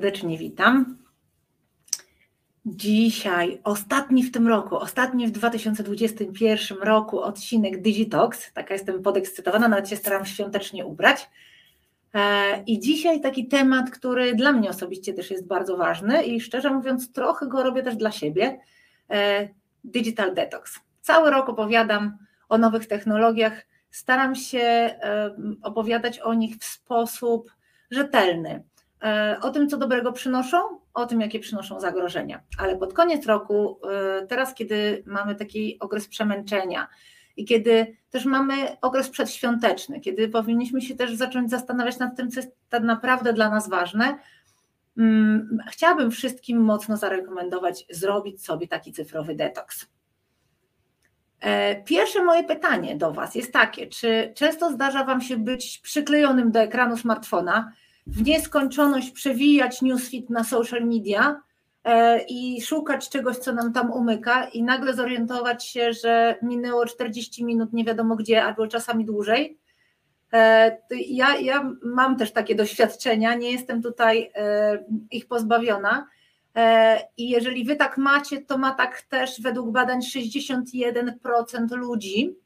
serdecznie witam. Dzisiaj, ostatni w tym roku, ostatni w 2021 roku odcinek Digitox. Taka jestem podekscytowana, nawet się staram świątecznie ubrać. E, I dzisiaj taki temat, który dla mnie osobiście też jest bardzo ważny i szczerze mówiąc, trochę go robię też dla siebie. E, digital Detox. Cały rok opowiadam o nowych technologiach, staram się e, opowiadać o nich w sposób rzetelny. O tym, co dobrego przynoszą, o tym, jakie przynoszą zagrożenia. Ale pod koniec roku, teraz, kiedy mamy taki okres przemęczenia, i kiedy też mamy okres przedświąteczny, kiedy powinniśmy się też zacząć zastanawiać nad tym, co jest tak naprawdę dla nas ważne, mm, chciałabym wszystkim mocno zarekomendować zrobić sobie taki cyfrowy detoks. E, pierwsze moje pytanie do Was jest takie: czy często zdarza Wam się być przyklejonym do ekranu smartfona, w nieskończoność przewijać newsfeed na social media, E, i szukać czegoś, co nam tam umyka, i nagle zorientować się, że minęło 40 minut nie wiadomo gdzie, albo czasami dłużej. E, ja, ja mam też takie doświadczenia, nie jestem tutaj e, ich pozbawiona. I jeżeli wy tak macie, to ma tak też według badań 61% ludzi.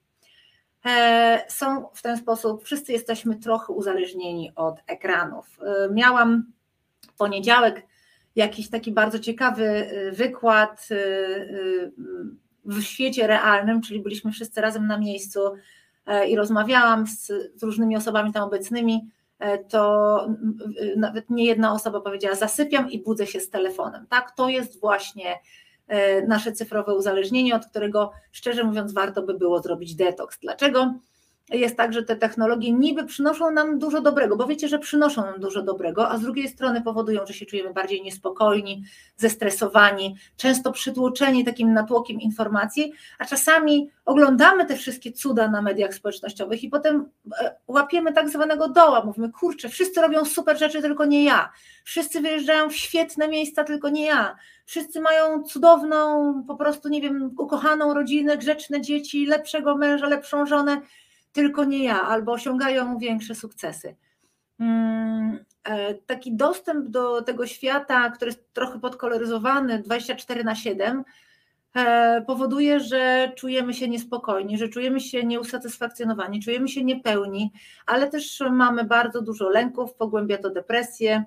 Są w ten sposób, wszyscy jesteśmy trochę uzależnieni od ekranów. Miałam w poniedziałek jakiś taki bardzo ciekawy y, wykład w świecie realnym, czyli byliśmy wszyscy razem na miejscu e, i rozmawiałam z, z różnymi osobami tam obecnymi, e, to nawet nie jedna osoba powiedziała: Zasypiam i budzę się z telefonem. Tak, to jest właśnie e, nasze cyfrowe uzależnienie, od którego szczerze mówiąc warto by było zrobić detoks. Dlaczego? Jest tak, że te technologie niby przynoszą nam dużo dobrego, bo wiecie, że przynoszą nam dużo dobrego, a z drugiej strony powodują, że się czujemy bardziej niespokojni, zestresowani, często przytłoczeni takim natłokiem informacji, a czasami oglądamy te wszystkie cuda na mediach społecznościowych i potem e, łapiemy tak zwanego doła, mówimy, kurczę, wszyscy robią super rzeczy, tylko nie ja, wszyscy wyjeżdżają w świetne miejsca, tylko nie ja, wszyscy mają cudowną, po prostu, nie wiem, ukochaną rodzinę, grzeczne dzieci, lepszego męża, lepszą żonę, tylko nie ja, albo osiągają większe sukcesy. Mm, e, taki dostęp do tego świata, który jest trochę podkoloryzowany 24 na 7, e, powoduje, że czujemy się niespokojni, że czujemy się nieusatysfakcjonowani, czujemy się niepełni, ale też mamy bardzo dużo lęków, pogłębia to depresję,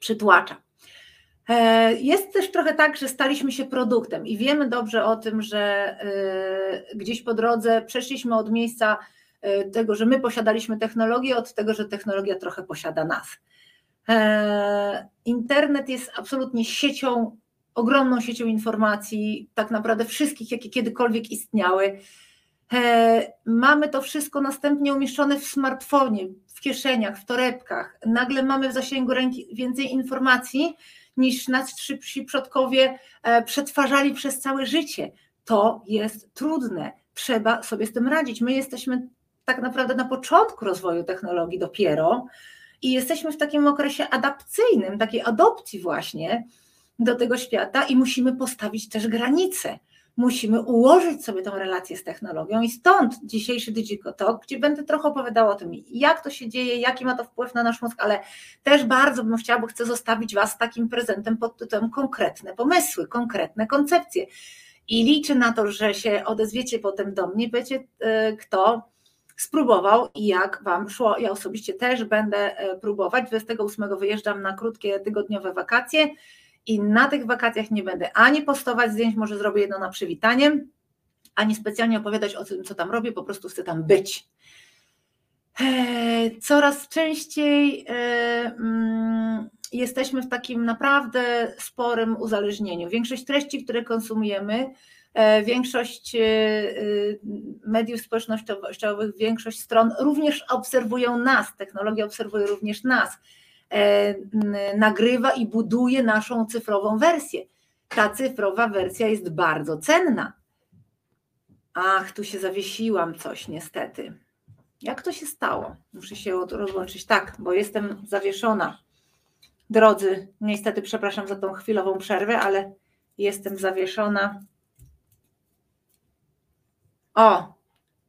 przytłacza. E, jest też trochę tak, że staliśmy się produktem i wiemy dobrze o tym, że gdzieś po drodze przeszliśmy od miejsca tego, że my posiadaliśmy technologię, od tego, że technologia trochę posiada nas. E, internet jest absolutnie siecią, ogromną siecią informacji, tak naprawdę wszystkich, jakie kiedykolwiek istniały. E, mamy to wszystko następnie umieszczone w smartfonie, w kieszeniach, w torebkach. Nagle mamy w zasięgu ręki więcej informacji niż nasi przodkowie przetwarzali przez całe życie. To jest trudne. Trzeba sobie z tym radzić. My jesteśmy tak naprawdę na początku rozwoju technologii dopiero i jesteśmy w takim okresie adapcyjnym, takiej adopcji właśnie do tego świata i musimy postawić też granice. Musimy ułożyć sobie tą relację z technologią i stąd dzisiejszy Digitalk, gdzie będę trochę opowiadała o tym, jak to się dzieje, jaki ma to wpływ na nasz mózg, ale też bardzo bym chciała, bo chcę zostawić Was takim prezentem pod tytułem konkretne pomysły, konkretne koncepcje. I liczę na to, że się odezwiecie potem do mnie, wiecie, e, kto spróbował i jak Wam szło. Ja osobiście też będę e, próbować. 28 wyjeżdżam na krótkie tygodniowe wakacje i na tych wakacjach nie będę ani postować zdjęć, może zrobię jedno na przywitanie, ani specjalnie opowiadać o tym, co tam robię, po prostu chcę tam być. E, coraz częściej e, mm, jesteśmy w takim naprawdę sporym uzależnieniu. Większość treści, które konsumujemy, większość e, e, mediów społecznościowych, większość stron również obserwują nas, technologia obserwuje również nas, nagrywa i buduje naszą cyfrową wersję. Ta cyfrowa wersja jest bardzo cenna. Ach, tu się zawiesiłam coś niestety. Jak to się stało? Muszę się rozłączyć. Tak, bo jestem zawieszona. Drodzy, niestety przepraszam za tą chwilową przerwę, ale jestem zawieszona. O,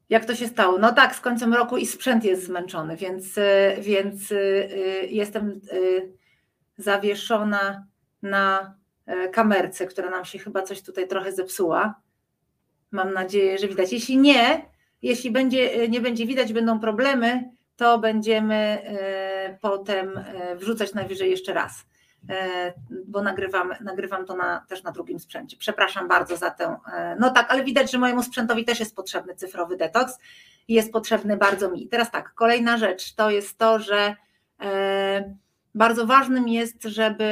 jak to się stało? No tak, z końcem roku i sprzęt jest zmęczony, więc, y, więc y, y, jestem zawieszona na e, kamerce, która nam się chyba coś tutaj trochę zepsuła. Mam nadzieję, że widać. Jeśli nie, jeśli będzie, e, nie będzie widać, będą problemy, to będziemy e, potem wrzucać najwyżej jeszcze raz, bo nagrywam, nagrywam to na, też na drugim sprzęcie. Przepraszam bardzo za tę. No tak, ale widać, że mojemu sprzętowi też jest potrzebny cyfrowy detoks i jest potrzebny bardzo mi. Teraz tak, kolejna rzecz to jest to, że bardzo ważnym jest, żeby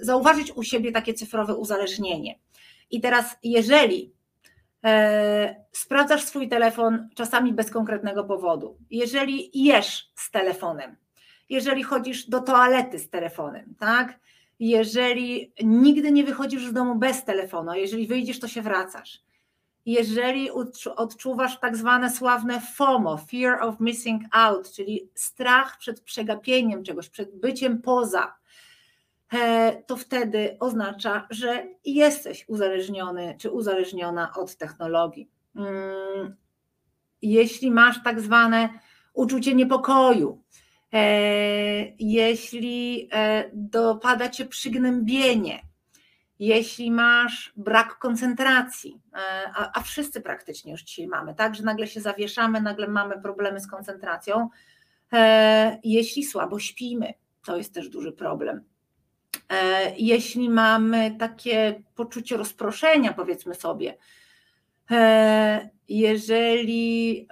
y, zauważyć u siebie takie cyfrowe uzależnienie. I teraz, jeżeli e, sprawdzasz swój telefon czasami bez konkretnego powodu, jeżeli jesz z telefonem, jeżeli chodzisz do toalety z telefonem, tak? Jeżeli nigdy nie wychodzisz z domu bez telefonu, a jeżeli wyjdziesz, to się wracasz jeżeli odczuwasz tak zwane sławne FOMO, fear of missing out, czyli strach przed przegapieniem czegoś, przed byciem poza, e, to wtedy oznacza, że jesteś uzależniony czy uzależniona od technologii. Mm, jeśli masz tak zwane uczucie niepokoju, jeśli e, dopada cię przygnębienie, jeśli masz brak koncentracji, e, a, a, wszyscy praktycznie już dzisiaj mamy, tak, że nagle się zawieszamy, nagle mamy problemy z koncentracją, e, jeśli słabo śpimy, to jest też duży problem. E, jeśli mamy takie poczucie rozproszenia, powiedzmy sobie, jeżeli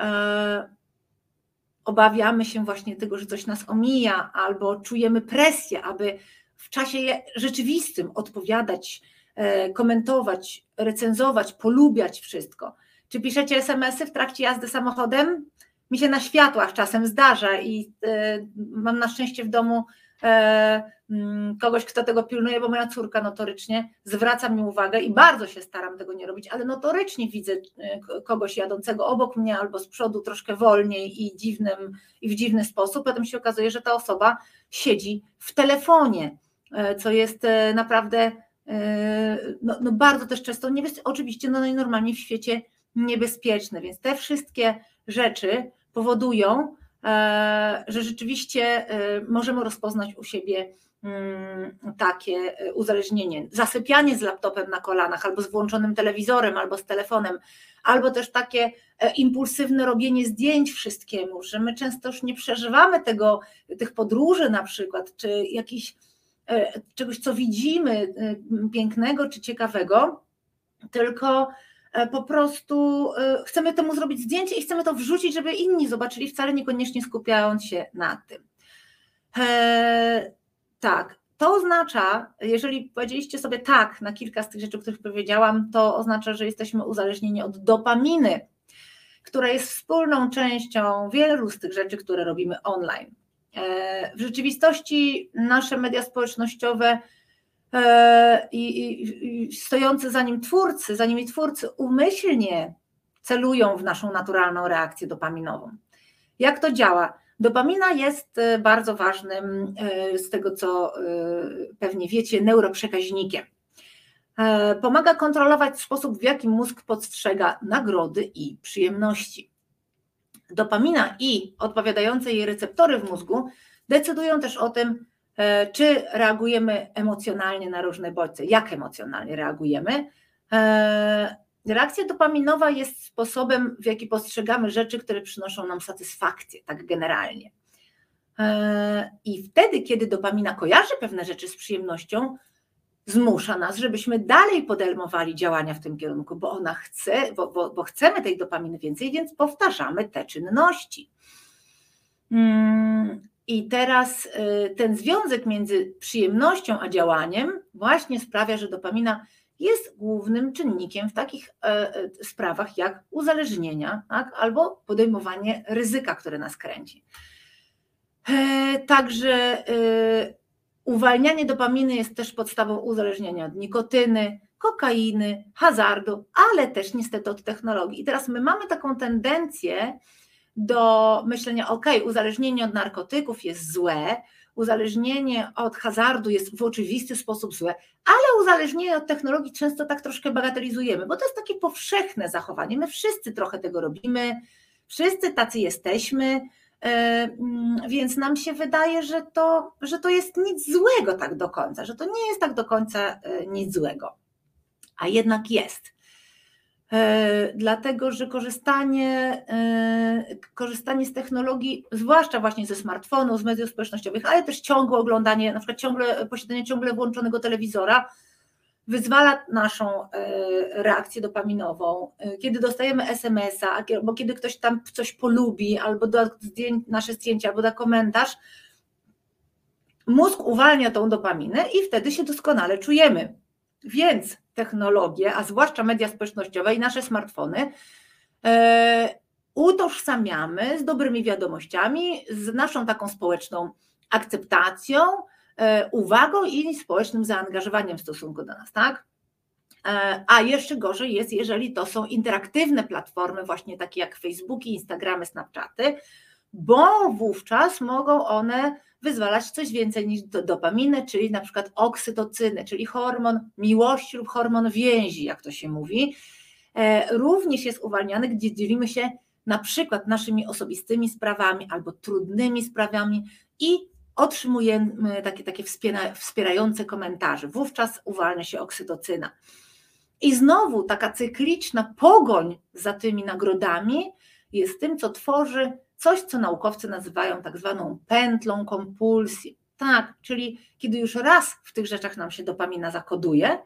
obawiamy się właśnie tego, że coś nas omija, albo czujemy presję, aby w czasie rzeczywistym odpowiadać, e, komentować, recenzować, polubiać wszystko. Czy piszecie SMS-y w trakcie jazdy samochodem? Mi się na światłach czasem zdarza i e, mam na szczęście w domu kogoś, kto tego pilnuje, bo moja córka notorycznie zwraca mi uwagę i bardzo się staram tego nie robić, ale notorycznie widzę kogoś jadącego obok mnie albo z przodu troszkę wolniej i, dziwnym, i w dziwny sposób. Potem się okazuje, że ta osoba siedzi w telefonie E, co jest e, naprawdę e, no, no bardzo też często, oczywiście no najnormalniej w świecie niebezpieczne, więc te wszystkie rzeczy powodują, że rzeczywiście możemy rozpoznać u siebie mm, takie uzależnienie. Zasypianie z laptopem na kolanach, albo z włączonym telewizorem, albo z telefonem, albo też takie impulsywne robienie zdjęć wszystkiemu, że my często już nie przeżywamy tego, tych podróży na przykład, czy jakichś E, czegoś, co widzimy e, pięknego czy ciekawego, tylko e, po prostu chcemy temu zrobić zdjęcie i chcemy to wrzucić, żeby inni zobaczyli, wcale niekoniecznie skupiając się na tym. Tak, to oznacza, jeżeli powiedzieliście sobie tak na kilka z tych rzeczy, o których powiedziałam, to oznacza, że jesteśmy uzależnieni od dopaminy, która jest wspólną częścią wielu z tych rzeczy, które robimy online. E, w rzeczywistości nasze media społecznościowe e, i, stojący za nim twórcy, za nimi twórcy umyślnie celują w naszą naturalną reakcję dopaminową. Jak to działa? Dopamina jest e, bardzo ważnym, z tego co pewnie wiecie, neuroprzekaźnikiem. Pomaga kontrolować sposób, w jaki mózg postrzega nagrody i przyjemności. Dopamina i odpowiadające jej receptory w mózgu decydują też o tym, e, czy reagujemy emocjonalnie na różne bodźce, jak emocjonalnie reagujemy. E, reakcja dopaminowa jest sposobem, w jaki postrzegamy rzeczy, które przynoszą nam satysfakcję, tak generalnie. E, I wtedy, kiedy dopamina kojarzy pewne rzeczy z przyjemnością, zmusza nas, żebyśmy dalej podejmowali działania w tym kierunku, bo ona chce, bo, bo, bo chcemy tej dopaminy więcej, więc powtarzamy te czynności. I teraz y, ten związek między przyjemnością a działaniem właśnie sprawia, że dopamina jest głównym czynnikiem w takich e, e, sprawach jak uzależnienia tak? albo podejmowanie ryzyka, które nas kręci. E, także y, Uwalnianie dopaminy jest też podstawą uzależnienia od nikotyny, kokainy, hazardu, ale też niestety od technologii. I teraz my mamy taką tendencję do myślenia, ok, uzależnienie od narkotyków jest złe, uzależnienie od hazardu jest w oczywisty sposób złe, ale uzależnienie od technologii często tak troszkę bagatelizujemy, bo to jest takie powszechne zachowanie. My wszyscy trochę tego robimy, wszyscy tacy jesteśmy, mm, więc nam się wydaje, że to, że to jest nic złego tak do końca, że to nie jest tak do końca nic złego. A jednak jest. E, dlatego że korzystanie, e, korzystanie z technologii, zwłaszcza właśnie ze smartfonów, z mediów społecznościowych, ale też ciągłe oglądanie, na przykład ciągle, posiadanie ciągle włączonego telewizora, wyzwala naszą e, reakcję dopaminową. Kiedy dostajemy SMS-a, albo kiedy ktoś tam coś polubi, albo da nasze zdjęcie, albo da komentarz, mózg uwalnia tą dopaminę i wtedy się doskonale czujemy. Więc technologie, a zwłaszcza media społecznościowe i nasze smartfony, e, utożsamiamy z dobrymi wiadomościami, z naszą taką społeczną akceptacją, e, uwagą i społecznym zaangażowaniem w stosunku do nas, tak? E, a jeszcze gorzej jest, jeżeli to są interaktywne platformy, właśnie takie jak Facebooki, Instagramy, Snapchaty, bo wówczas mogą one wyzwalać coś więcej niż dopaminy, czyli na przykład oksytocyny, czyli hormon miłości lub hormon więzi, jak to się mówi. E, również jest uwalniany, gdzie dzielimy się na przykład naszymi osobistymi sprawami albo trudnymi sprawami i otrzymujemy takie, takie wspierające komentarze. Wówczas uwalnia się oksytocyna. I znowu taka cykliczna pogoń za tymi nagrodami jest tym, co tworzy coś, co naukowcy nazywają tak zwaną pętlą kompulsji. Tak, czyli kiedy już raz w tych rzeczach nam się dopamina zakoduje,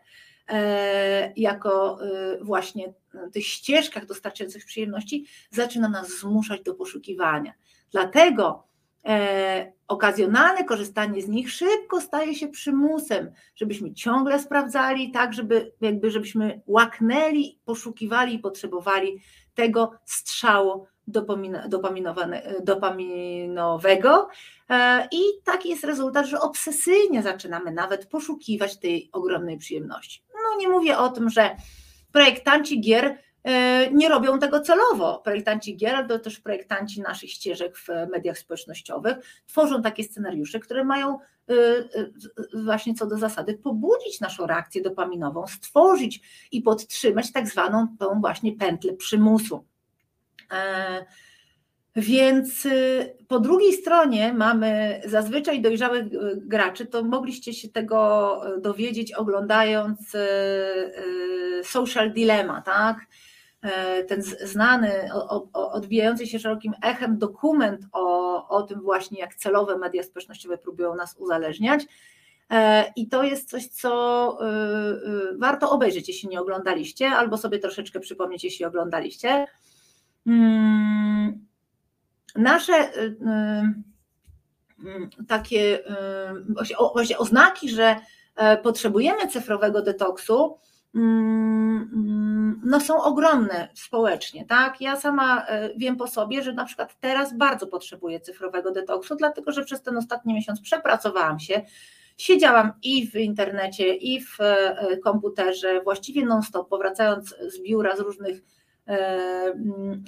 e, jako e, właśnie tych ścieżkach dostarczających przyjemności, zaczyna nas zmuszać do poszukiwania. Dlatego e, okazjonalne korzystanie z nich szybko staje się przymusem, żebyśmy ciągle sprawdzali, tak, żeby jakby żebyśmy łaknęli, poszukiwali i potrzebowali tego strzału dopaminowego e, i taki jest rezultat, że obsesyjnie zaczynamy nawet poszukiwać tej ogromnej przyjemności. No nie mówię o tym, że projektanci gier e, nie robią tego celowo. Projektanci gier, ale też projektanci naszych ścieżek w mediach społecznościowych tworzą takie scenariusze, które mają e, właśnie co do zasady pobudzić naszą reakcję dopaminową, stworzyć i podtrzymać tak zwaną tą właśnie pętlę przymusu. E, więc y, po drugiej stronie mamy zazwyczaj dojrzałych y, graczy, to mogliście się tego y, dowiedzieć oglądając Social Dilemma, tak? E, ten znany, odbijający się szerokim echem dokument o, o tym właśnie, jak celowe media społecznościowe próbują nas uzależniać. E, I to jest coś, co warto obejrzeć, jeśli nie oglądaliście, albo sobie troszeczkę przypomnieć, jeśli oglądaliście. Mm, nasze y, y, takie y, właśnie oznaki, że e, potrzebujemy cyfrowego detoksu, mm, mm, no są ogromne społecznie, tak? Ja sama e, wiem po sobie, że na przykład teraz bardzo potrzebuję cyfrowego detoksu, dlatego że przez ten ostatni miesiąc przepracowałam się, siedziałam i w internecie, i w e, komputerze, właściwie non-stop, powracając z biura z różnych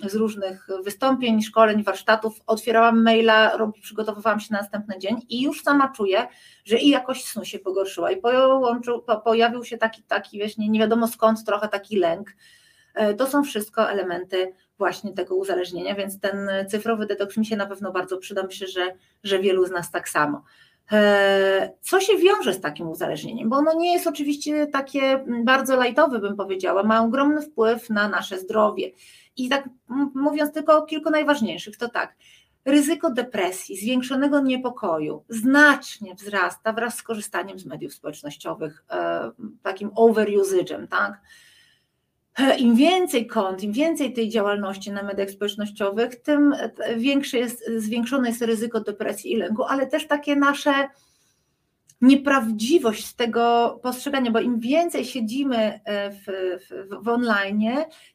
z różnych wystąpień, szkoleń, warsztatów, otwierałam maila, przygotowywałam się na następny dzień i już sama czuję, że i jakość snu się pogorszyła i połączył, pojawił się taki, taki właśnie nie wiadomo skąd trochę taki lęk. E, to są wszystko elementy właśnie tego uzależnienia, więc ten cyfrowy detoks mi się na pewno bardzo przyda. Myślę, że, że wielu z nas tak samo. E, co się wiąże z takim uzależnieniem? Bo ono nie jest oczywiście takie bardzo lajtowe, bym powiedziała, ma ogromny wpływ na nasze zdrowie. I tak mówiąc tylko o kilku najważniejszych, to tak, ryzyko depresji, zwiększonego niepokoju znacznie wzrasta wraz z korzystaniem z mediów społecznościowych, e, takim overusage'em, tak? Im więcej kont, im więcej tej działalności na mediach społecznościowych, tym większe jest, zwiększone jest ryzyko depresji i lęku, ale też takie nasze nieprawdziwość z tego postrzegania, bo im więcej siedzimy e, w, w, w online,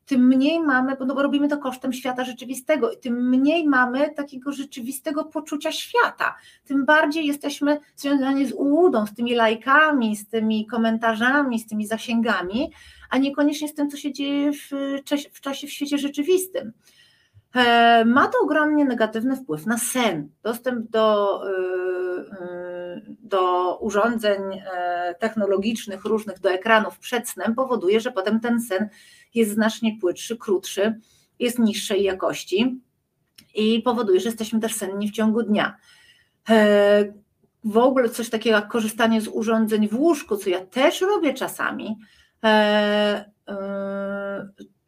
tym mniej mamy, no bo robimy to kosztem świata rzeczywistego, i tym mniej mamy takiego rzeczywistego poczucia świata, tym bardziej jesteśmy związani z ułudą, z tymi lajkami, z tymi komentarzami, z tymi zasięgami, a niekoniecznie z tym, co się dzieje w, w czasie w świecie rzeczywistym. E, ma to ogromnie negatywny wpływ na sen. Dostęp do, e, e, do urządzeń technologicznych, różnych, do ekranów przed snem powoduje, że potem ten sen jest znacznie płytszy, krótszy, jest niższej jakości. i powoduje, że jesteśmy też senni w ciągu dnia. W ogóle coś takiego jak korzystanie z urządzeń w łóżku, co ja też robię czasami,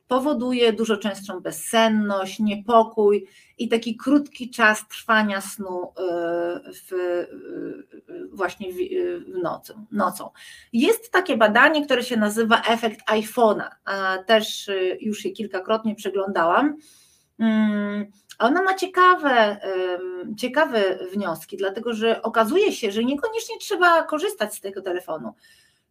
powoduje dużo częstszą bezsenność, niepokój i taki krótki czas trwania snu e, w, e, właśnie w, nocą, nocą. Jest takie badanie, które się nazywa efekt iPhone'a, też e, już je kilkakrotnie przeglądałam. Mm, ona ma ciekawe, ciekawe wnioski, dlatego że okazuje się, że niekoniecznie trzeba korzystać z tego telefonu.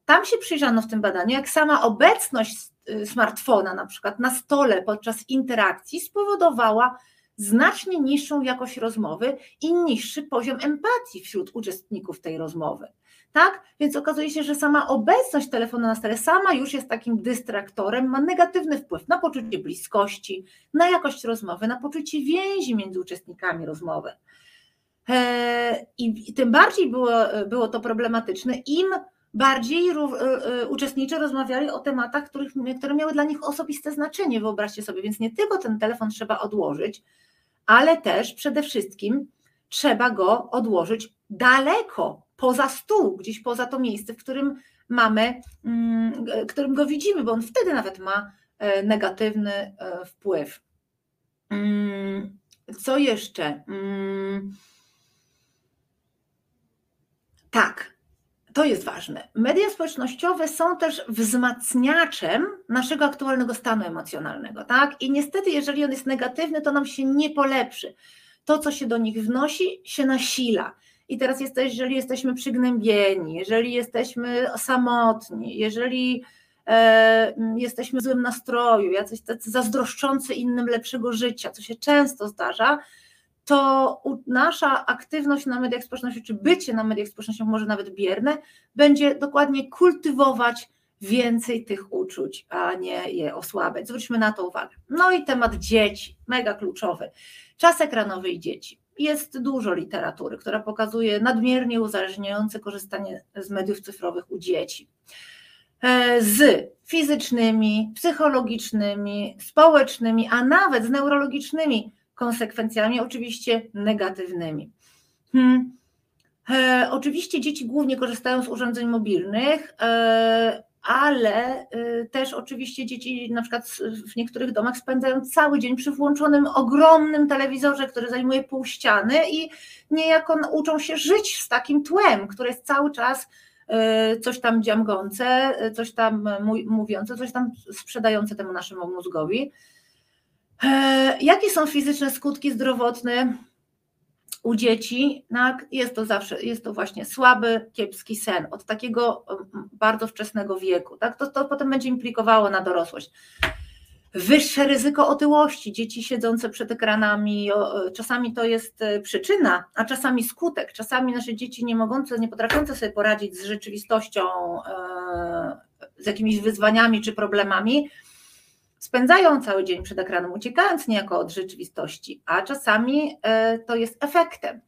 Tam się przyjrzano w tym badaniu, jak sama obecność y, smartfona na przykład na stole podczas interakcji spowodowała znacznie niższą jakość rozmowy i niższy poziom empatii wśród uczestników tej rozmowy. Tak? Więc okazuje się, że sama obecność telefonu na stole sama już jest takim dystraktorem, ma negatywny wpływ na poczucie bliskości, na jakość rozmowy, na poczucie więzi między uczestnikami rozmowy. E, I tym bardziej było, było to problematyczne, im bardziej e, e, uczestniczy rozmawiali o tematach, których, które miały dla nich osobiste znaczenie, wyobraźcie sobie. Więc nie tylko ten telefon trzeba odłożyć, ale też przede wszystkim trzeba go odłożyć daleko, poza stół, gdzieś poza to miejsce, w którym mamy, mm, którym go widzimy, bo on wtedy nawet ma e, negatywny wpływ. Mm, co jeszcze? Mm, tak, to jest ważne. Media społecznościowe są też wzmacniaczem naszego aktualnego stanu emocjonalnego, tak? I niestety, jeżeli on jest negatywny, to nam się nie polepszy. To, co się do nich wnosi, się nasila. I teraz, jesteś, jeżeli jesteśmy przygnębieni, jeżeli jesteśmy samotni, jeżeli e, jesteśmy w złym nastroju, jacyś zazdroszczący innym lepszego życia, co się często zdarza, to nasza aktywność na mediach społecznościowych, czy bycie na mediach społecznościowych, może nawet bierne, będzie dokładnie kultywować więcej tych uczuć, a nie je osłabiać. Zwróćmy na to uwagę. No i temat dzieci, mega kluczowy. Czas ekranowy i dzieci. Jest dużo literatury, która pokazuje nadmiernie uzależniające korzystanie z mediów cyfrowych u dzieci. E, z fizycznymi, psychologicznymi, społecznymi, a nawet z neurologicznymi konsekwencjami, oczywiście negatywnymi. Hmm. E, oczywiście dzieci głównie korzystają z urządzeń mobilnych, e, ale e, też oczywiście dzieci na przykład w niektórych domach spędzają cały dzień przy włączonym ogromnym telewizorze, który zajmuje pół ściany i niejako uczą się żyć z takim tłem, które jest cały czas e, coś tam dziamgące, coś tam mówiące, coś tam sprzedające temu naszemu mózgowi. E, jakie są fizyczne skutki zdrowotne u dzieci? Tak, jest to zawsze, jest to właśnie słaby, kiepski sen od takiego bardzo wczesnego wieku. Tak? To, to potem będzie implikowało na dorosłość. Wyższe ryzyko otyłości, dzieci siedzące przed ekranami, czasami to jest e, przyczyna, a czasami skutek. Czasami nasze dzieci nie mogące, nie potrafiące sobie poradzić z rzeczywistością, e, z jakimiś wyzwaniami czy problemami, spędzają cały dzień przed ekranem, uciekając niejako od rzeczywistości, a czasami e, to jest efektem.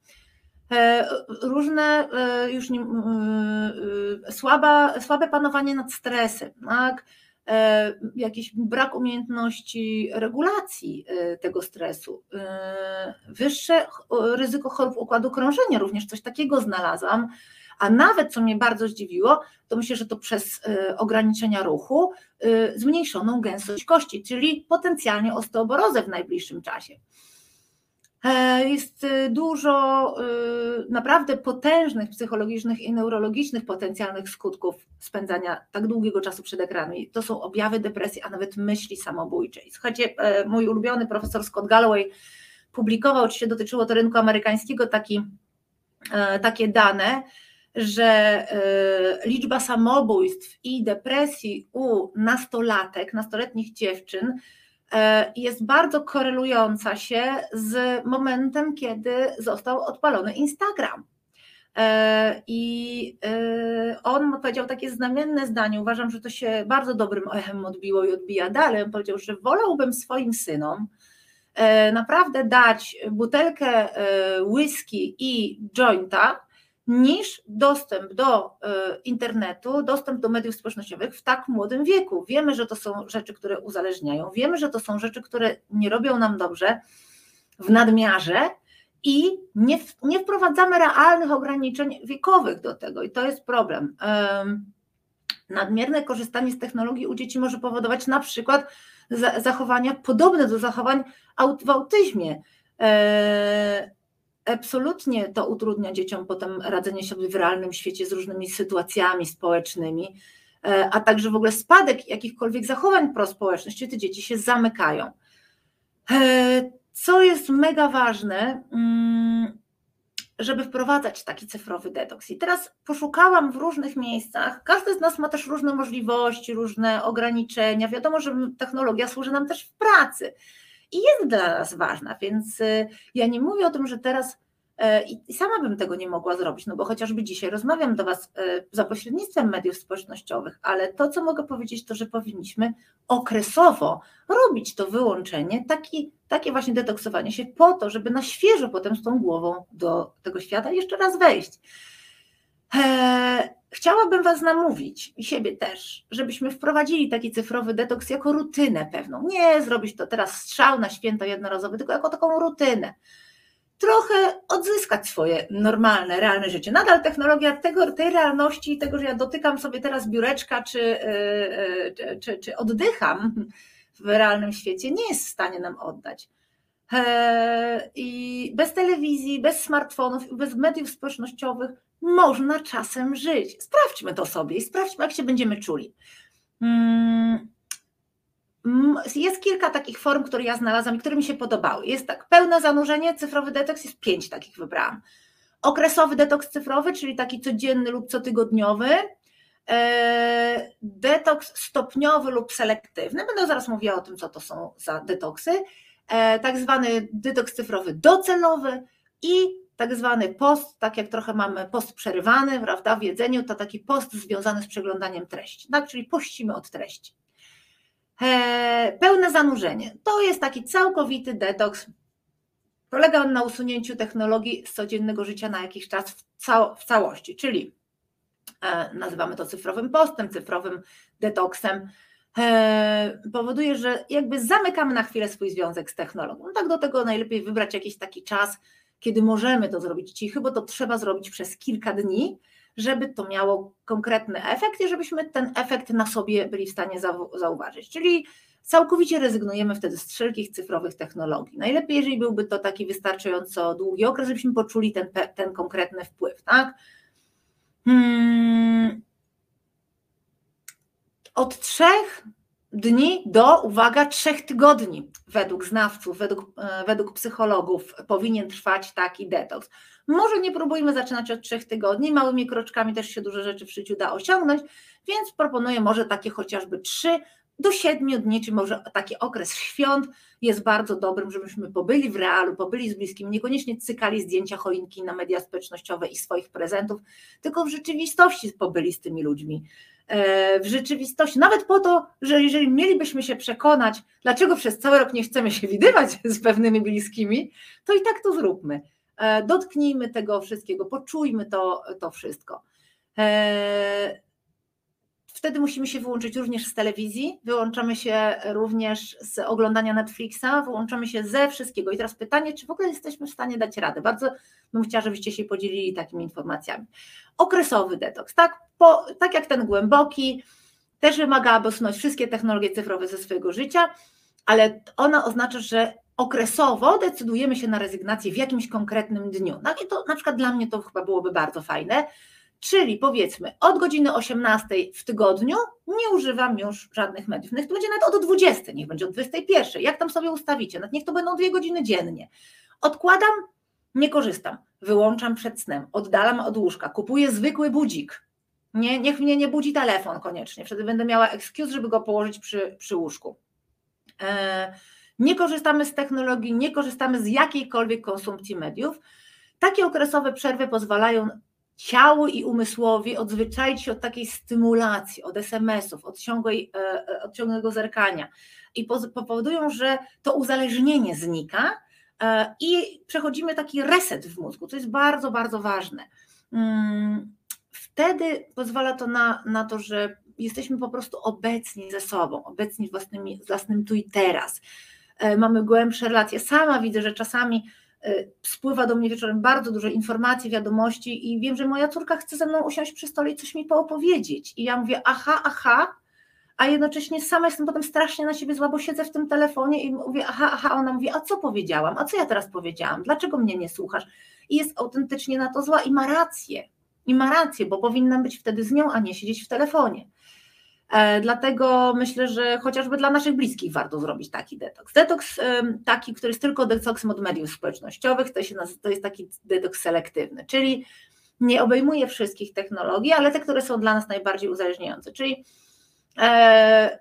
E, różne e, już nie, słaba, słabe panowanie nad stresem, tak? jakiś brak umiejętności regulacji tego stresu, wyższe ryzyko chorób układu krążenia, również coś takiego znalazłam, a nawet co mnie bardzo zdziwiło, to myślę, że to przez y, ograniczenia ruchu y, zmniejszoną gęstość kości, czyli potencjalnie osteoborozę w najbliższym czasie. E, jest y, dużo naprawdę potężnych psychologicznych i neurologicznych potencjalnych skutków spędzania tak długiego czasu przed ekranem. to są objawy depresji, a nawet myśli samobójczej. Słuchajcie, e, mój ulubiony profesor Scott Galloway publikował, oczywiście dotyczyło to rynku amerykańskiego, taki, e, takie dane, że e, liczba samobójstw i depresji u nastolatek, nastoletnich dziewczyn e, jest bardzo korelująca się z momentem, kiedy został odpalony Instagram. E, I on powiedział takie znamienne zdanie, uważam, że to się bardzo dobrym echem odbiło i odbija dalej. On powiedział, że wolałbym swoim synom naprawdę dać butelkę whisky i jointa, niż dostęp do e, internetu, dostęp do mediów społecznościowych w tak młodym wieku. Wiemy, że to są rzeczy, które uzależniają, wiemy, że to są rzeczy, które nie robią nam dobrze. w nadmiarze i nie, nie wprowadzamy realnych ograniczeń wiekowych do tego i to jest problem. Nadmierne korzystanie z technologii u dzieci może powodować na przykład zachowania podobne do zachowań w autyzmie. Absolutnie to utrudnia dzieciom potem radzenie sobie w realnym świecie z różnymi sytuacjami społecznymi, e, a także w ogóle spadek jakichkolwiek zachowań prospołecznych, czyli te dzieci się zamykają. E, co jest mega ważne, mm, żeby wprowadzać taki cyfrowy detoks. I teraz poszukałam w różnych miejscach. Każdy z nas ma też różne możliwości, różne ograniczenia. Wiadomo, że technologia służy nam też w pracy i jest dla nas ważna, więc y, ja nie mówię o tym, że teraz E, I sama bym tego nie mogła zrobić, no bo chociażby dzisiaj rozmawiam do Was e, za pośrednictwem mediów społecznościowych, ale to, co mogę powiedzieć, to, że powinniśmy okresowo robić to wyłączenie, taki, takie właśnie detoksowanie się po to, żeby na świeżo potem z tą głową do tego świata jeszcze raz wejść. Eee, chciałabym Was namówić i siebie też, żebyśmy wprowadzili taki cyfrowy detoks jako rutynę pewną. Nie zrobić to teraz strzał na święto jednorazowe, tylko jako taką rutynę trochę odzyskać swoje normalne, realne życie. Nadal technologia tego, tej realności, tego, że ja dotykam sobie teraz biureczka, czy, e, e, czy, czy oddycham w realnym świecie, nie jest w stanie nam oddać. E, I bez telewizji, bez smartfonów, bez mediów społecznościowych można czasem żyć. Sprawdźmy to sobie i sprawdźmy, jak się będziemy czuli. Hmm, jest kilka takich form, które ja znalazłam i które mi się podobały. Jest tak, pełne zanurzenie, cyfrowy detoks, jest pięć takich wybrałam. Okresowy detoks cyfrowy, czyli taki codzienny lub cotygodniowy. E, detoks stopniowy lub selektywny. Będę zaraz mówiła o tym, co to są za detoksy. E, tak zwany detoks cyfrowy docelowy i tak zwany post, tak jak trochę mamy post przerywany, prawda, w jedzeniu, to taki post związany z przeglądaniem treści, tak, czyli pościmy od treści. E, pełne zanurzenie. To jest taki całkowity detoks. Polega on na usunięciu technologii z codziennego życia na jakiś czas w, cał w całości, czyli e, nazywamy to cyfrowym postem, cyfrowym detoksem. E, powoduje, że jakby zamykamy na chwilę swój związek z technologią. No tak do tego najlepiej wybrać jakiś taki czas, kiedy możemy to zrobić cichy, bo to trzeba zrobić przez kilka dni, żeby to miało konkretny efekt i żebyśmy ten efekt na sobie byli w stanie zauważyć. Czyli całkowicie rezygnujemy wtedy z wszelkich cyfrowych technologii. Najlepiej, jeżeli byłby to taki wystarczająco długi okres, żebyśmy poczuli ten, ten konkretny wpływ, tak? Hmm. Od trzech dni do, uwaga, trzech tygodni według znawców, według, e, według psychologów powinien trwać taki detoks. Może nie próbujmy zaczynać od trzech tygodni, małymi kroczkami też się dużo rzeczy w życiu da osiągnąć, więc proponuję może takie chociażby trzy do siedmiu dni, czy może taki okres świąt jest bardzo dobrym, żebyśmy pobyli w realu, pobyli z bliskimi, niekoniecznie cykali zdjęcia choinki na media społecznościowe i swoich prezentów, tylko w rzeczywistości pobyli z tymi ludźmi. E, w rzeczywistości, nawet po to, że jeżeli mielibyśmy się przekonać, dlaczego przez cały rok nie chcemy się widywać z pewnymi bliskimi, to i tak to zróbmy. E, dotknijmy tego wszystkiego, poczujmy to, to wszystko. Wtedy musimy się wyłączyć również z telewizji, wyłączamy się również z oglądania Netflixa, wyłączamy się ze wszystkiego. I teraz pytanie, czy w ogóle jesteśmy w stanie dać radę? Bardzo bym chciała, żebyście się podzielili takimi informacjami. Okresowy detoks, tak? Po, tak jak ten głęboki, też wymagałaby usunąć wszystkie technologie cyfrowe ze swojego życia, ale ona oznacza, że okresowo decydujemy się na rezygnację w jakimś konkretnym dniu. No i to na przykład dla mnie to chyba byłoby bardzo fajne. Czyli powiedzmy, od godziny 18 w tygodniu nie używam już żadnych mediów. Niech to będzie nawet od 20, niech będzie od 21. Jak tam sobie ustawicie? Niech to będą dwie godziny dziennie. Odkładam, nie korzystam. Wyłączam przed snem, oddalam od łóżka, kupuję zwykły budzik. Nie, niech mnie nie budzi telefon koniecznie. Wtedy będę miała excuse, żeby go położyć przy, przy łóżku. E, nie korzystamy z technologii, nie korzystamy z jakiejkolwiek konsumpcji mediów. Takie okresowe przerwy pozwalają ciału i umysłowi odzwyczaić się od takiej stymulacji, od SMS-ów, od, ciągłej, e, e, od ciągłego zerkania i powodują, że to uzależnienie znika e, i przechodzimy taki reset w mózgu, co jest bardzo, bardzo ważne. Mm, wtedy pozwala to na, na to, że jesteśmy po prostu obecni ze sobą, obecni własnymi, własnym tu i teraz mamy głębsze relacje. Sama widzę, że czasami spływa do mnie wieczorem bardzo dużo informacji, wiadomości i wiem, że moja córka chce ze mną usiąść przy stole i coś mi poopowiedzieć. I ja mówię, aha, aha, a jednocześnie sama jestem potem strasznie na siebie zła, bo siedzę w tym telefonie i mówię, aha, aha, ona mówi, a co powiedziałam, a co ja teraz powiedziałam, dlaczego mnie nie słuchasz? I jest autentycznie na to zła i ma rację, i ma rację, bo powinnam być wtedy z nią, a nie siedzieć w telefonie. E, dlatego myślę, że chociażby dla naszych bliskich warto zrobić taki detoks. Detoks taki, który jest tylko detoksem od mediów społecznościowych, to, się to jest taki detoks selektywny, czyli nie obejmuje wszystkich technologii, ale te, które są dla nas najbardziej uzależniające, czyli e,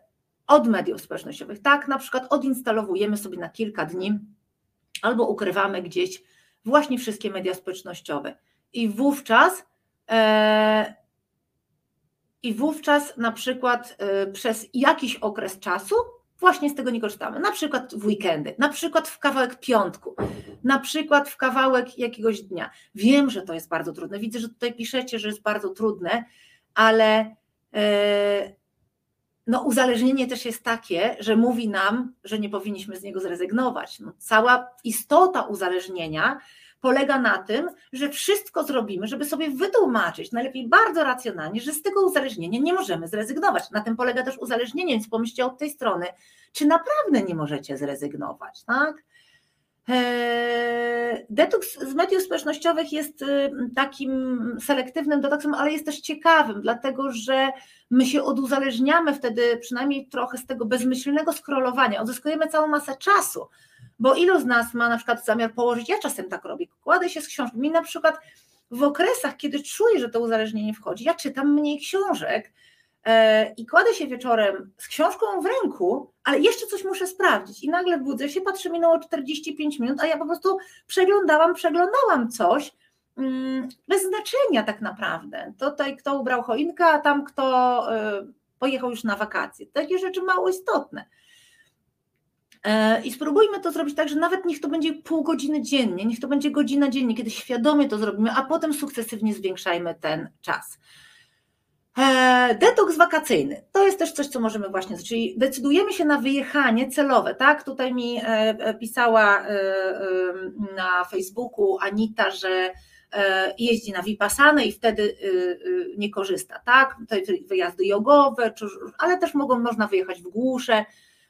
od mediów społecznościowych. Tak, na przykład odinstalowujemy sobie na kilka dni albo ukrywamy gdzieś właśnie wszystkie media społecznościowe. I wówczas e, i wówczas na przykład y, przez jakiś okres czasu właśnie z tego nie korzystamy. Na przykład w weekendy, na przykład w kawałek piątku, na przykład w kawałek jakiegoś dnia. Wiem, że to jest bardzo trudne. Widzę, że tutaj piszecie, że jest bardzo trudne, ale e, no, uzależnienie też jest takie, że mówi nam, że nie powinniśmy z niego zrezygnować. No, cała istota uzależnienia polega na tym, że wszystko zrobimy, żeby sobie wytłumaczyć, najlepiej bardzo racjonalnie, że z tego uzależnienia nie możemy zrezygnować. Na tym polega też uzależnienie, więc pomyślcie od tej strony, czy naprawdę nie możecie zrezygnować, tak? Eee, detoks z mediów społecznościowych jest y, takim selektywnym detoksem, ale jest też ciekawym, dlatego że my się oduzależniamy wtedy przynajmniej trochę z tego bezmyślnego scrollowania, odzyskujemy całą masę czasu, bo ilu z nas ma na przykład zamiar położyć, ja czasem tak robię, kładę się z książką, mi na przykład w okresach, kiedy czuję, że to uzależnienie wchodzi, ja czytam mniej książek, e, i kładę się wieczorem z książką w ręku, ale jeszcze coś muszę sprawdzić. I nagle budzę się, patrzę, minęło 45 minut, a ja po prostu przeglądałam, przeglądałam coś mm, bez znaczenia tak naprawdę. Tutaj kto ubrał choinkę, a tam kto e, pojechał już na wakacje. Takie rzeczy mało istotne. E, I spróbujmy to zrobić tak, że nawet niech to będzie pół godziny dziennie, niech to będzie godzina dziennie, kiedy świadomie to zrobimy, a potem sukcesywnie zwiększajmy ten czas. E, detoks wakacyjny to jest też coś, co możemy właśnie, czyli decydujemy się na wyjechanie celowe, tak? Tutaj mi e, pisała na Facebooku Anita, że jeździ na Vipassana i wtedy nie korzysta, tak? Tutaj wyjazdy jogowe, ale też mogą, można wyjechać w głusze,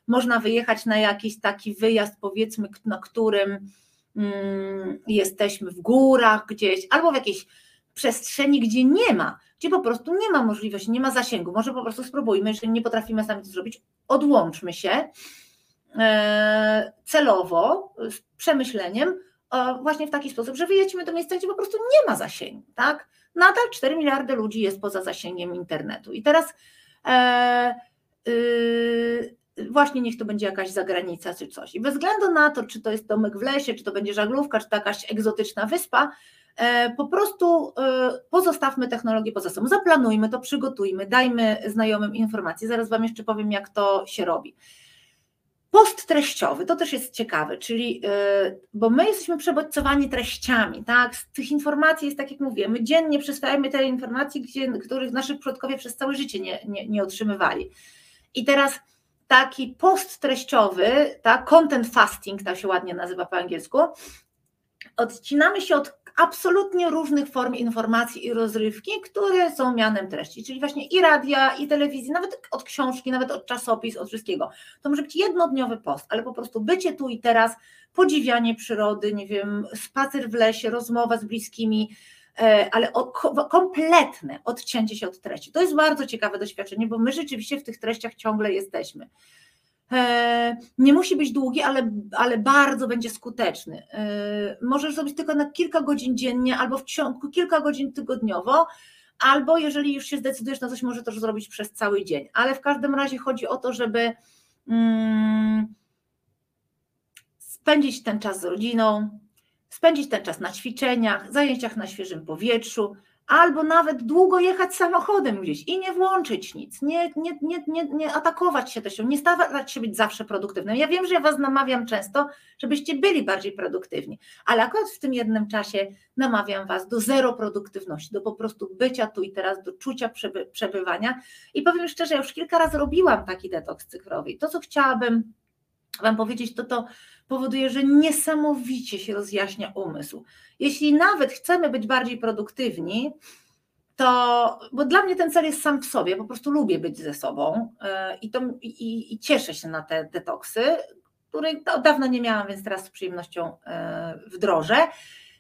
można wyjechać na jakiś taki wyjazd, powiedzmy, na którym mm, jesteśmy w górach gdzieś, albo w jakiejś przestrzeni, gdzie nie ma, gdzie po prostu nie ma możliwości, nie ma zasięgu. Może po prostu spróbujmy, jeżeli nie potrafimy sami to zrobić, odłączmy się e, celowo, z przemyśleniem, właśnie w taki sposób, że wyjedźmy do miejsca, gdzie po prostu nie ma zasięgu, tak? Nadal 4 miliardy ludzi jest poza zasięgiem internetu. I teraz e, y, właśnie niech to będzie jakaś zagranica czy coś. I bez względu na to, czy to jest domek w lesie, czy to będzie żaglówka, czy to jakaś egzotyczna wyspa, e, po prostu e, pozostawmy technologię poza sobą, zaplanujmy to, przygotujmy, dajmy znajomym informacje. Zaraz Wam jeszcze powiem, jak to się robi. Post treściowy, to też jest ciekawe, czyli, e, bo my jesteśmy przebodźcowani treściami, tak? Z tych informacji jest tak, jak mówię, my dziennie przyswajamy te informacje, gdzie, których nasi przodkowie przez całe życie nie, nie, nie otrzymywali. I teraz taki post treściowy, tak, content fasting, tak się ładnie nazywa po angielsku, odcinamy się od absolutnie różnych form informacji i rozrywki, które są mianem treści, czyli właśnie i radia, i telewizji, nawet od książki, nawet od czasopis, od wszystkiego. To może być jednodniowy post, ale po prostu bycie tu i teraz, podziwianie przyrody, nie wiem, spacer w lesie, rozmowa z bliskimi, E, ale kompletne odcięcie się od treści. To jest bardzo ciekawe doświadczenie, bo my rzeczywiście w tych treściach ciągle jesteśmy. E, nie musi być długi, ale, ale bardzo będzie skuteczny. E, możesz zrobić tylko na kilka godzin dziennie, albo w ciągu kilka godzin tygodniowo, albo jeżeli już się zdecydujesz na coś, może też zrobić przez cały dzień. Ale w każdym razie chodzi o to, żeby mm, spędzić ten czas z rodziną, spędzić ten czas na ćwiczeniach, zajęciach na świeżym powietrzu, albo nawet długo jechać samochodem gdzieś i nie włączyć nic, nie, nie, nie, nie, nie atakować się też, nie starać się być zawsze produktywnym. Ja wiem, że ja Was namawiam często, żebyście byli bardziej produktywni, ale akurat w tym jednym czasie namawiam Was do zero produktywności, do po prostu bycia tu i teraz, do czucia przeby, przebywania. I powiem szczerze, ja już kilka razy robiłam taki detoks cyfrowy. To, co chciałabym Wam powiedzieć, to to powoduje, że niesamowicie się rozjaśnia umysł. Jeśli nawet chcemy być bardziej produktywni, to, bo dla mnie ten cel jest sam w sobie, po prostu lubię być ze sobą e, i, to, i, i cieszę się na te detoksy, których od dawna nie miałam, więc teraz z przyjemnością e, wdrożę.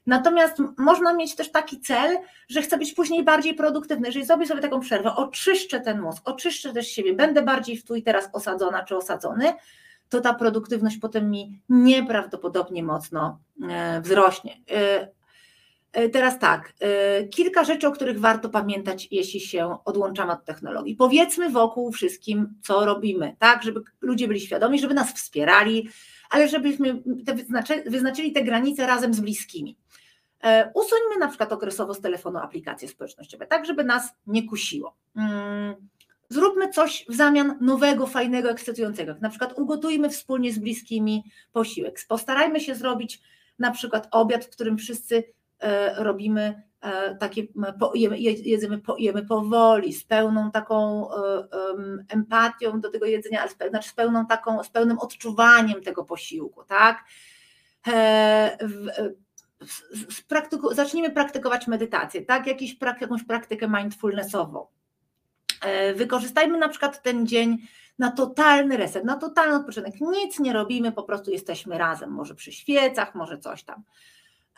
Natomiast można mieć też taki cel, że chcę być później bardziej produktywny. Jeżeli zrobię sobie taką przerwę, oczyszczę ten mózg, oczyszczę też siebie, będę bardziej w tu i teraz osadzona czy osadzony, to ta produktywność potem mi nieprawdopodobnie mocno e, wzrośnie. E, teraz tak, kilka rzeczy, o których warto pamiętać, jeśli się odłączamy od technologii. Powiedzmy wokół wszystkim, co robimy, tak, żeby ludzie byli świadomi, żeby nas wspierali, ale żebyśmy te wyznaczyli te granice razem z bliskimi. E, usuńmy na przykład okresowo z telefonu aplikacje społecznościowe, tak żeby nas nie kusiło. Mm, zróbmy coś w zamian nowego, fajnego, ekscytującego. Na przykład ugotujmy wspólnie z bliskimi posiłek. Postarajmy się zrobić na przykład obiad, w którym wszyscy e, robimy e, takie, jedzemy, jemy powoli, z pełną taką empatią do tego jedzenia, ale znaczy z pełną taką, z pełnym odczuwaniem tego posiłku, tak? praktyku, zacznijmy praktykować medytację, tak? Jakiś, jakąś praktykę mindfulnessową. E, wykorzystajmy na przykład ten dzień na totalny reset, na totalny odpoczynek. Nic nie robimy, po prostu jesteśmy razem, może przy świecach, może coś tam.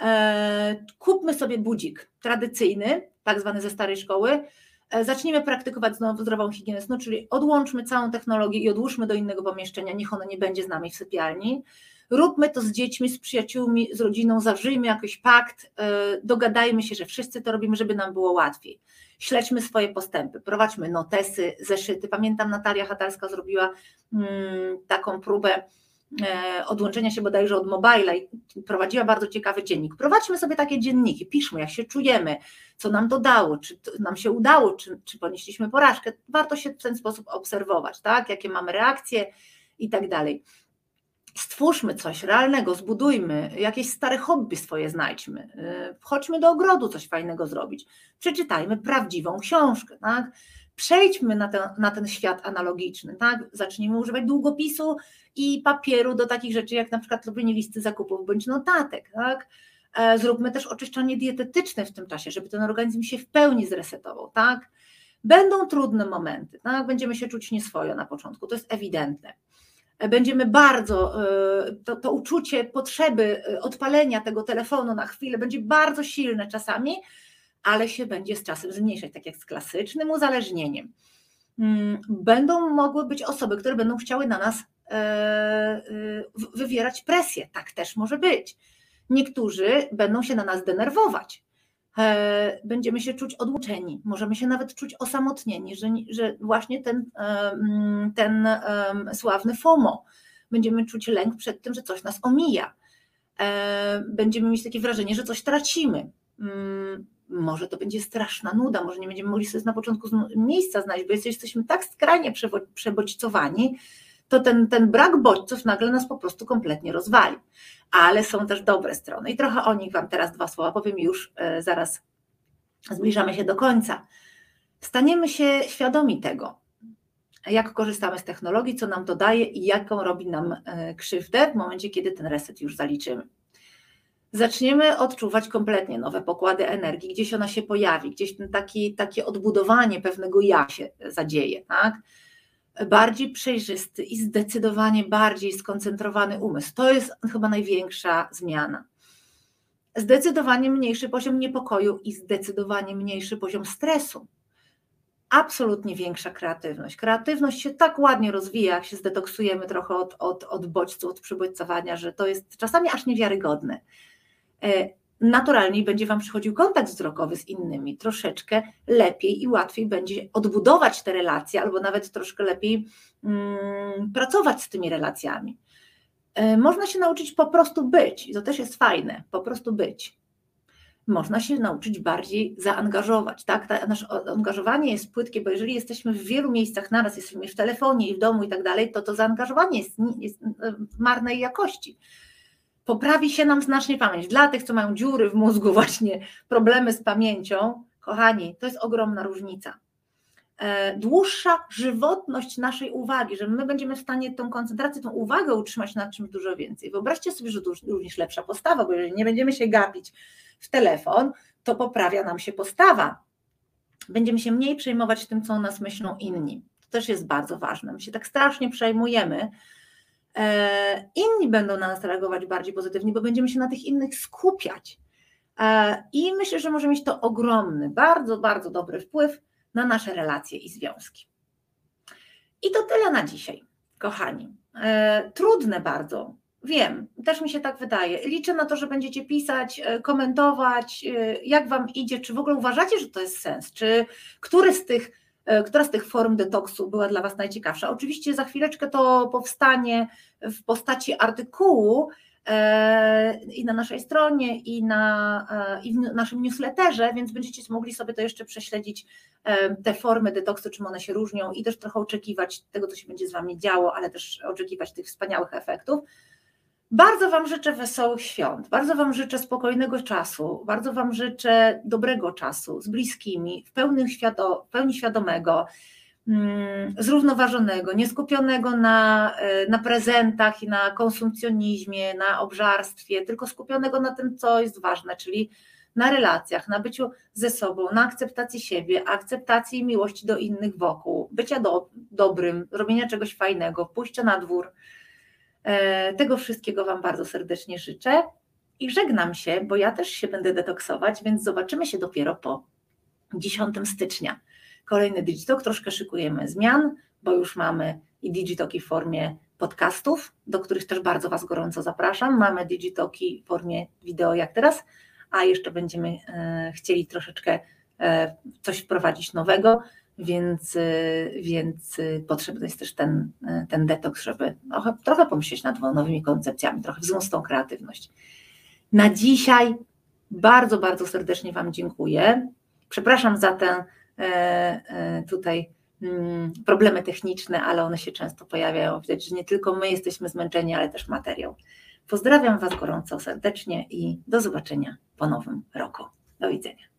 E, kupmy sobie budzik tradycyjny, tak zwany ze starej szkoły. E, zacznijmy praktykować znowu zdrową higienę snu, czyli odłączmy całą technologię i odłóżmy do innego pomieszczenia, niech ono nie będzie z nami w sypialni róbmy to z dziećmi, z przyjaciółmi, z rodziną, zawrzyjmy jakiś pakt, dogadajmy się, że wszyscy to robimy, żeby nam było łatwiej. Śledźmy swoje postępy, prowadźmy notesy, zeszyty. Pamiętam, Natalia Hatalska zrobiła mm, taką próbę e, odłączenia się bodajże od mobila i prowadziła bardzo ciekawy dziennik. Prowadźmy sobie takie dzienniki, piszmy jak się czujemy, co nam to dało, czy nam się udało, czy, czy ponieśliśmy porażkę. Warto się w ten sposób obserwować, tak? jakie mamy reakcje i tak dalej stwórzmy coś realnego, zbudujmy, jakieś stare hobby swoje znajdźmy, y, chodźmy do ogrodu coś fajnego zrobić, przeczytajmy prawdziwą książkę, tak? Przejdźmy na ten, na ten świat analogiczny, tak? Zacznijmy używać długopisu i papieru do takich rzeczy, jak na przykład robienie listy zakupów bądź notatek, tak? E, zróbmy też oczyszczanie dietetyczne w tym czasie, żeby ten organizm się w pełni zresetował, tak? Będą trudne momenty, tak? Będziemy się czuć nieswojo na początku, to jest ewidentne będziemy bardzo, e, to, to uczucie potrzeby e, odpalenia tego telefonu na chwilę będzie bardzo silne czasami, ale się będzie z czasem zmniejszać, tak jak z klasycznym uzależnieniem. Mm, będą mogły być osoby, które będą chciały na nas e, wywierać presję. Tak też może być. Niektórzy będą się na nas denerwować. E, będziemy się czuć odłączeni, możemy się nawet czuć osamotnieni, że, że właśnie ten, mm, ten sławny FOMO, będziemy czuć lęk przed tym, że coś nas omija, e, będziemy mieć takie wrażenie, że coś tracimy. Mm, może to będzie straszna nuda, może nie będziemy mogli sobie na początku miejsca znaleźć, bo jesteśmy tak skrajnie przebodźcowani, to ten, ten brak bodźców nagle nas po prostu kompletnie rozwali. Ale są też dobre strony i trochę o nich Wam teraz dwa słowa powiem już, e, zaraz zbliżamy się do końca. Staniemy się świadomi tego, jak korzystamy z technologii, co nam to daje i jaką robi nam e, krzywdę w momencie, kiedy ten reset już zaliczymy. Zaczniemy odczuwać kompletnie nowe pokłady energii, gdzieś ona się pojawi, gdzieś ten taki, takie odbudowanie pewnego ja się zadzieje, tak? Bardziej przejrzysty i zdecydowanie bardziej skoncentrowany umysł. To jest chyba największa zmiana. Zdecydowanie mniejszy poziom niepokoju i zdecydowanie mniejszy poziom stresu. Absolutnie większa kreatywność. Kreatywność się tak ładnie rozwija, jak się zdetoksujemy trochę od, od, od bodźców, od przybodźcowania, że to jest czasami aż niewiarygodne. E, naturalniej będzie Wam przychodził kontakt wzrokowy z innymi, troszeczkę lepiej i łatwiej będzie odbudować te relacje, albo nawet troszkę lepiej mm, pracować z tymi relacjami. E, można się nauczyć po prostu być, i to też jest fajne, po prostu być. Można się nauczyć bardziej zaangażować. Tak? Ta, nasze angażowanie jest płytkie, bo jeżeli jesteśmy w wielu miejscach naraz, jesteśmy w telefonie i w domu i tak dalej, to to zaangażowanie jest, jest marnej jakości poprawi się nam znacznie pamięć. Dla tych, co mają dziury w mózgu, właśnie problemy z pamięcią, kochani, to jest ogromna różnica. e, dłuższa żywotność naszej uwagi, że my będziemy w stanie tą koncentrację, tą uwagę utrzymać nad czymś dużo więcej. Wyobraźcie sobie, że to również lepsza postawa, bo jeżeli nie będziemy się gapić w telefon, to poprawia nam się postawa. Będziemy się mniej przejmować tym, co o nas myślą inni. To też jest bardzo ważne. My się tak strasznie przejmujemy, inni będą na nas reagować bardziej pozytywnie, bo będziemy się na tych innych skupiać. E, I myślę, że może mieć to ogromny, bardzo, bardzo dobry wpływ na nasze relacje i związki. I to tyle na dzisiaj, kochani. E, trudne bardzo, wiem, też mi się tak wydaje. Liczę na to, że będziecie pisać, komentować, jak Wam idzie, czy w ogóle uważacie, że to jest sens, czy który z tych E, która z tych form detoksu była dla Was najciekawsza? Oczywiście za chwileczkę to powstanie w postaci artykułu e, i na naszej stronie, i, na, e, i w naszym newsletterze, więc będziecie mogli sobie to jeszcze prześledzić, te formy detoksu, czym one się różnią i też trochę oczekiwać tego, co się będzie z Wami działo, ale też oczekiwać tych wspaniałych efektów. Bardzo Wam życzę wesołych świąt, bardzo Wam życzę spokojnego czasu, bardzo Wam życzę dobrego czasu z bliskimi, w, świado, w pełni świadomego, mm, zrównoważonego, nieskupionego na, e, na prezentach i na konsumpcjonizmie, na obżarstwie, tylko skupionego na tym, co jest ważne, czyli na relacjach, na byciu ze sobą, na akceptacji siebie, akceptacji i miłości do innych wokół, bycia do, dobrym, robienia czegoś fajnego, pójścia na dwór tego wszystkiego Wam bardzo serdecznie życzę i żegnam się, bo ja też się będę detoksować, więc zobaczymy się dopiero po 10 stycznia. Kolejny Digitalk, troszkę szykujemy zmian, bo już mamy i Digitalki w formie podcastów, do których też bardzo Was gorąco zapraszam. Mamy Digitalki w formie wideo jak teraz, a jeszcze będziemy e, chcieli troszeczkę e, coś wprowadzić nowego więc, y, więc y, potrzebny jest też ten, y, ten detoks, żeby trochę, trochę pomyśleć nad nowymi koncepcjami, trochę wzmóc tą kreatywność. Na dzisiaj bardzo, bardzo serdecznie Wam dziękuję. Przepraszam za te e, e, tutaj mm, problemy techniczne, ale one się często pojawiają. Widać, że nie tylko my jesteśmy zmęczeni, ale też materiał. Pozdrawiam Was gorąco, serdecznie i do zobaczenia po nowym roku. Do widzenia.